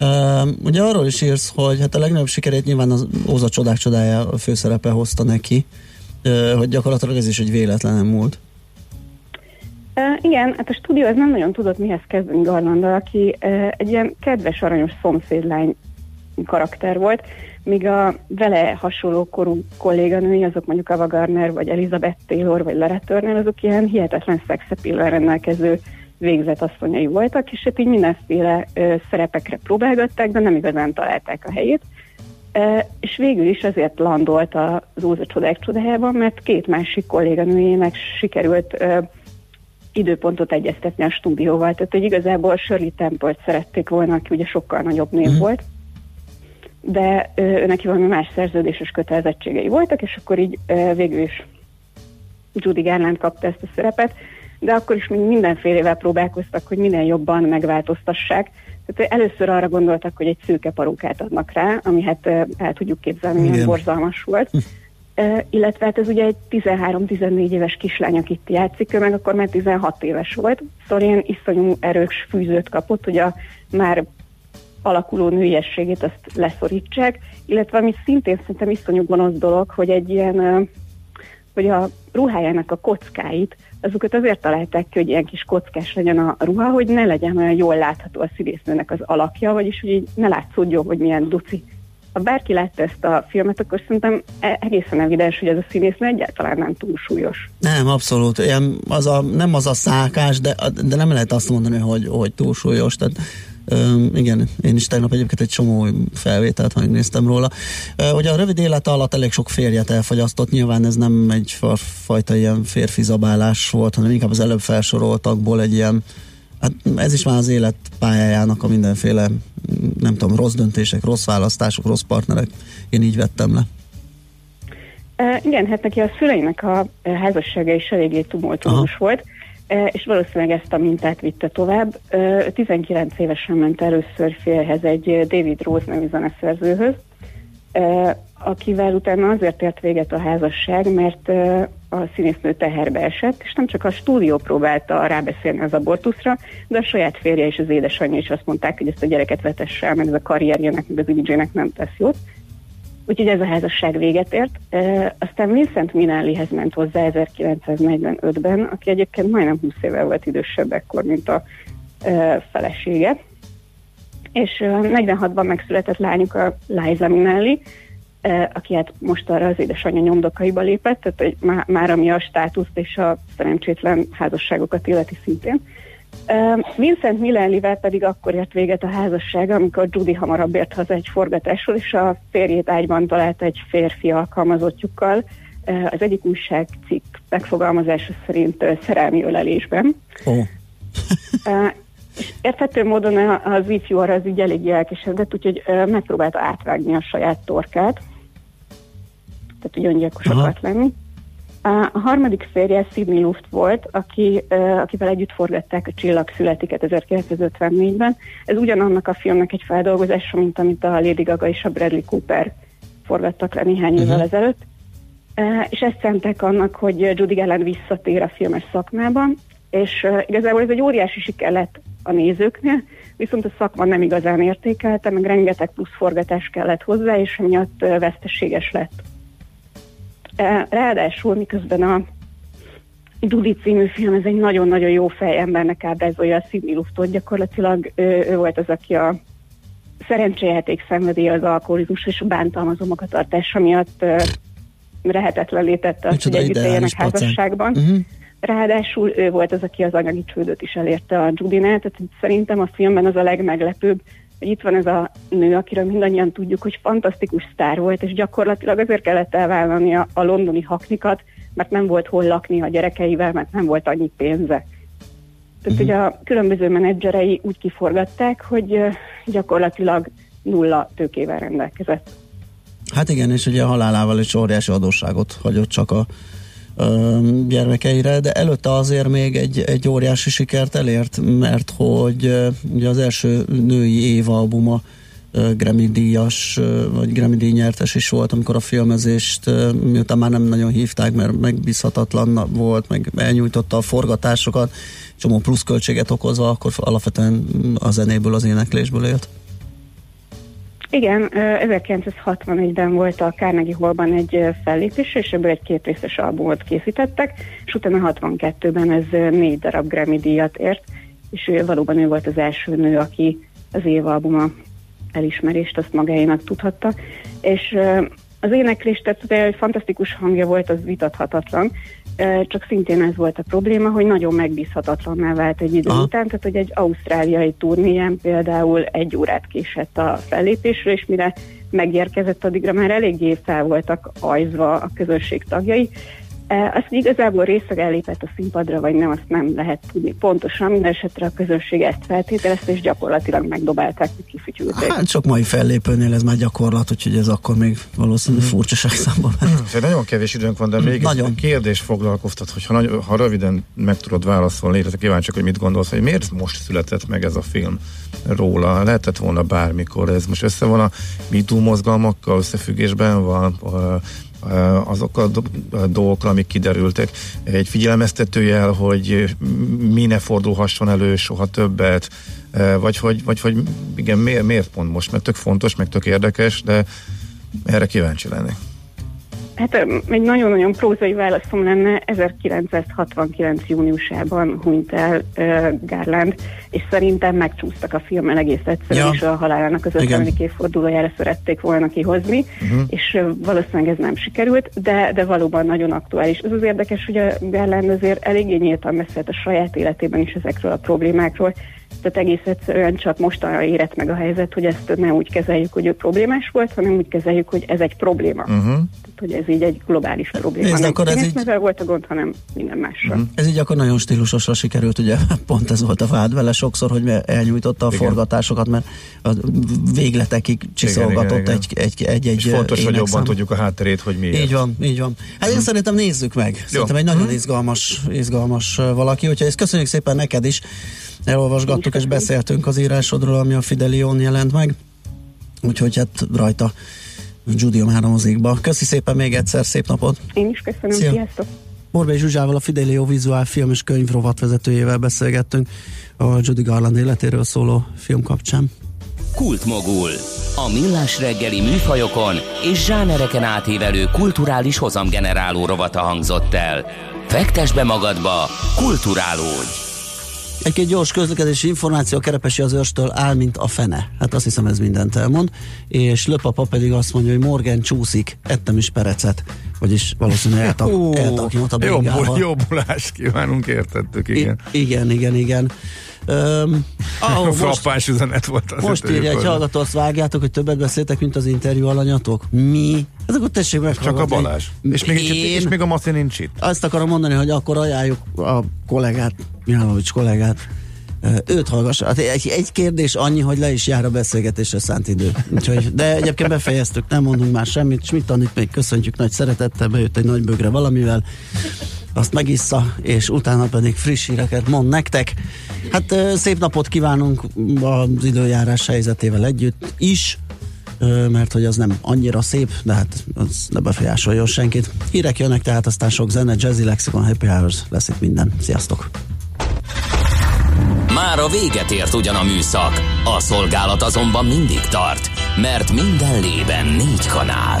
[SPEAKER 1] Uh, ugye arról is írsz, hogy hát a legnagyobb sikerét nyilván az Óza csodák csodája a főszerepe hozta neki, uh, hogy gyakorlatilag ez is egy véletlenem múlt.
[SPEAKER 12] Uh, igen, hát a stúdió ez nem nagyon tudott mihez kezdeni Garlandal, aki uh, egy ilyen kedves, aranyos szomszédlány karakter volt, míg a vele hasonló korú kolléganői, azok mondjuk Ava Gardner, vagy Elizabeth Taylor, vagy Lara Turner, azok ilyen hihetetlen szexepillel rendelkező végzett asszonyai voltak, és hát így mindenféle ö, szerepekre próbálgatták, de nem igazán találták a helyét. E, és végül is azért landolt az Óza csodák csodájában, mert két másik kolléganőjének sikerült ö, időpontot egyeztetni a stúdióval. Tehát, hogy igazából Shirley Temple-t szerették volna, aki ugye sokkal nagyobb név
[SPEAKER 1] Mhm.
[SPEAKER 12] volt, de ö, neki valami más szerződéses kötelezettségei voltak, és akkor így ö, végül is Judy Garland kapta ezt a szerepet, de akkor is még mindenfélevel próbálkoztak, hogy minél jobban megváltoztassák. Tehát először arra gondoltak, hogy egy szőke parókát adnak rá, ami hát ö, el tudjuk képzelni, milyen borzalmas volt. Uh, illetve hát ez ugye egy 13-14 éves kislány, akit játszik, ő meg akkor már 16 éves volt, szóval ilyen iszonyú erős fűzőt kapott, hogy a már alakuló nőiességét azt leszorítsák, illetve ami szintén szerintem iszonyú gonosz dolog, hogy egy ilyen, hogy a ruhájának a kockáit, azokat azért találták ki, hogy ilyen kis kockás legyen a ruha, hogy ne legyen olyan jól látható a színésznőnek az alakja, vagyis hogy így ne látszódjon, hogy milyen duci. Ha bárki látta ezt a filmet, akkor szerintem e- egészen evidens, hogy ez a színésznő egyáltalán nem túlsúlyos.
[SPEAKER 1] Nem, abszolút. Ilyen, az a, nem az a szákás, de, de nem lehet azt mondani, hogy, hogy túlsúlyos. Tehát, Üm, igen, én is tegnap egyébként egy csomó felvételt megnéztem róla. Ö, ugye a rövid élete alatt elég sok férjet elfogyasztott, nyilván ez nem egy fa- fajta ilyen férfi zabálás volt, hanem inkább az előbb felsoroltakból egy ilyen Hát ez is már az élet pályájának a mindenféle, nem tudom, rossz döntések, rossz választások, rossz partnerek. Én így vettem le.
[SPEAKER 12] E, igen, hát neki a szüleinek a házassága is eléggé tumultuós volt, és valószínűleg ezt a mintát vitte tovább. E, 19 évesen ment először félhez egy e, David Rose nevű zeneszerzőhöz, e, akivel utána azért ért véget a házasság, mert e, a színésznő teherbe esett, és nem csak a stúdió próbálta rábeszélni az abortuszra, de a saját férje és az édesanyja is azt mondták, hogy ezt a gyereket vetesse el, mert ez a karrierjének, meg az imidzsének nem tesz jót. Úgyhogy ez a házasság véget ért. E, aztán Vincent Minellihez ment hozzá 1945-ben, aki egyébként majdnem 20 évvel volt idősebb ekkor, mint a e, felesége. És e, 46-ban megszületett lányuk a Liza Minelli, e, aki hát most arra az édesanyja nyomdokaiba lépett, tehát hogy má, már ami a státuszt és a szerencsétlen házasságokat illeti szintén. Vincent Millenlivel pedig akkor ért véget a házassága, amikor Judy hamarabb ért haza egy forgatásról, és a férjét ágyban találta egy férfi alkalmazottjukkal. Az egyik újságcikk megfogalmazása szerint szerelmi ölelésben.
[SPEAKER 1] Oh.
[SPEAKER 12] És érthető módon az ifjú arra az így eléggé elkeseredett, úgyhogy megpróbálta átvágni a saját torkát. Tehát, hogy öngyilkos akart lenni. A harmadik férje Sidney Luft volt, aki, akivel együtt forgatták a Csillag születik 1954-ben. Ez ugyanannak a filmnek egy feldolgozása, mint amit a Lady Gaga és a Bradley Cooper forgattak le néhány évvel
[SPEAKER 1] Mhm.
[SPEAKER 12] ezelőtt. És ezt szentek annak, hogy Judy Garland visszatér a filmes szakmában, és igazából ez egy óriási siker lett a nézőknél, viszont a szakma nem igazán értékelte, meg rengeteg plusz forgatás kellett hozzá, és emiatt veszteséges lett. Uh, ráadásul miközben a Judy című film, ez egy nagyon-nagyon jó fejembernek ábrázolja a Sidney Luftot, gyakorlatilag ő, ő volt az, aki a szerencsejáték szenvedélye az alkoholizmus és a bántalmazó magatartása miatt uh, lehetetlen tette azt, hogy együtt éljenek házasságban.
[SPEAKER 1] Uh-huh.
[SPEAKER 12] Ráadásul ő volt az, aki az anyagi csődöt is elérte a Judinál, tehát szerintem a filmben az a legmeglepőbb, hogy itt van ez a nő, akiről mindannyian tudjuk, hogy fantasztikus sztár volt, és gyakorlatilag azért kellett elvállalni a, a londoni haknikat, mert nem volt hol lakni a gyerekeivel, mert nem volt annyi pénze. Tehát ugye a különböző menedzserei úgy kiforgatták, hogy gyakorlatilag nulla tőkével rendelkezett.
[SPEAKER 1] Hát igen, és ugye a halálával is óriási adósságot hagyott csak a gyermekeire, de előtte azért még egy, egy óriási sikert elért, mert hogy ugye az első női Éva albuma Grammy díjas, vagy Grammy díj nyertes is volt, amikor a filmezést, miután már nem nagyon hívták, mert megbízhatatlan volt, meg elnyújtotta a forgatásokat, csomó pluszköltséget okozva, akkor alapvetően a zenéből, az éneklésből élt.
[SPEAKER 12] Igen, 1961-ben volt a Carnegie Hallban egy fellépés, és ebből egy kétrészes albumot készítettek, és utána 62-ben ez négy darab Grammy díjat ért, és ő, valóban ő volt az első nő, aki az évalbuma elismerést azt magáénak tudhatta, és az éneklés, tehát egy fantasztikus hangja volt, az vitathatatlan, csak szintén ez volt a probléma, hogy nagyon megbízhatatlanná vált egy idő Aha. után, tehát hogy egy ausztráliai turnéján például egy órát késett a fellépésről, és mire megérkezett, addigra már eléggé fel voltak ajzva a közösség tagjai, E, azt igazából részeg ellépett a színpadra, vagy nem, azt nem lehet tudni pontosan. Minden esetre a közösség ezt feltételezte, és gyakorlatilag megdobálták, kifütyülték.
[SPEAKER 1] Hát sok mai fellépőnél ez már gyakorlat, úgyhogy ez akkor még valószínűleg mm. furcsaság számban.
[SPEAKER 2] Mm. Nagyon kevés időnk van, de még nagyon. egy kérdés foglalkoztat, hogy ha, ha röviden meg tudod válaszolni, illetve kíváncsiak, hogy mit gondolsz, hogy miért most született meg ez a film róla? Lehetett volna bármikor, ez most össze van a MeToo mozgalmakkal, összefüggésben van, azok a dolgokra, amik kiderültek. Egy figyelmeztetőjel, hogy mi ne fordulhasson elő soha többet, vagy hogy, vagy, hogy igen, miért, miért pont most, mert tök fontos, meg tök érdekes, de erre kíváncsi lennék.
[SPEAKER 12] Hát egy nagyon-nagyon prózai válaszom lenne, 1969. júniusában hunyt el uh, Garland, és szerintem megcsúsztak a filmmel egész egyszerűen, ja. és a halálának az 50. évfordulójára szerették volna kihozni, uh-huh. és uh, valószínűleg ez nem sikerült, de, de valóban nagyon aktuális. Ez az érdekes, hogy a Garland azért eléggé nyíltan beszélt a saját életében is ezekről a problémákról, tehát egész egyszerűen csak mostanra érett meg a helyzet, hogy ezt nem úgy kezeljük, hogy ő problémás volt, hanem úgy kezeljük, hogy ez egy probléma. Uh-huh. Tehát, hogy ez így egy globális probléma. Ez nem akkor ez így... volt a gond, hanem minden másra. Uh-huh.
[SPEAKER 1] Ez így akkor nagyon stílusosra sikerült, ugye pont ez volt a vád vele sokszor, hogy elnyújtotta a igen. forgatásokat, mert a végletekig csiszolgatott egy, egy, egy, egy
[SPEAKER 2] És fontos, hogy jobban tudjuk a hátterét, hogy miért.
[SPEAKER 1] Így van, így van. Hát uh-huh. én szerintem nézzük meg. Szerintem Jó. egy nagyon uh-huh. izgalmas, izgalmas valaki, úgyhogy ezt köszönjük szépen neked is elolvasgattuk és beszéltünk az írásodról, ami a Fidelion jelent meg. Úgyhogy hát rajta Judy a mozikba. Köszi szépen még egyszer, szép napot!
[SPEAKER 12] Én is köszönöm, Szia. sziasztok!
[SPEAKER 1] Borbély Zsuzsával, a Fidelio vizuál film és könyv vezetőjével beszélgettünk a Judy Garland életéről szóló film kapcsán.
[SPEAKER 3] Kultmogul. A millás reggeli műfajokon és zsánereken átívelő kulturális hozamgeneráló rovata hangzott el. Fektes be magadba, kulturálódj!
[SPEAKER 1] Egy-két gyors közlekedési információ a Kerepesi az őrstől áll, mint a fene. Hát azt hiszem ez mindent elmond. És Löpapa pedig azt mondja, hogy Morgan csúszik, ettem is perecet. Vagyis valószínűleg eltak, eltaknyott a
[SPEAKER 2] jobb, Jobbulást kívánunk, értettük, igen.
[SPEAKER 1] I- igen, igen, igen. Um,
[SPEAKER 2] ahol most, üzenet volt az
[SPEAKER 1] Most írja egy hallgató, azt vágjátok, hogy többet beszéltek, mint az interjú alanyatok. Mi? Ez akkor tessék meg.
[SPEAKER 2] Csak a Balázs. És még, én, és még a Maci nincs itt.
[SPEAKER 1] Azt akarom mondani, hogy akkor ajánljuk a kollégát, Mihálovics kollégát, őt hallgass. Hát egy, egy kérdés annyi, hogy le is jár a beszélgetésre szánt idő. Úgyhogy, de egyébként befejeztük, nem mondunk már semmit. Schmidt Anit még köszöntjük nagy szeretettel, bejött egy nagy bögre valamivel azt megissza, és utána pedig friss híreket mond nektek. Hát szép napot kívánunk az időjárás helyzetével együtt is, mert hogy az nem annyira szép, de hát az ne befolyásoljon senkit. Hírek jönnek, tehát aztán sok zene, Jazzy Lexicon, Happy Hours, lesz itt minden. Sziasztok!
[SPEAKER 3] Már a véget ért ugyan a műszak, a szolgálat azonban mindig tart, mert minden lében négy kanál.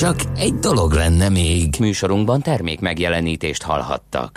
[SPEAKER 3] Csak egy dolog lenne még. Műsorunkban termék megjelenítést hallhattak.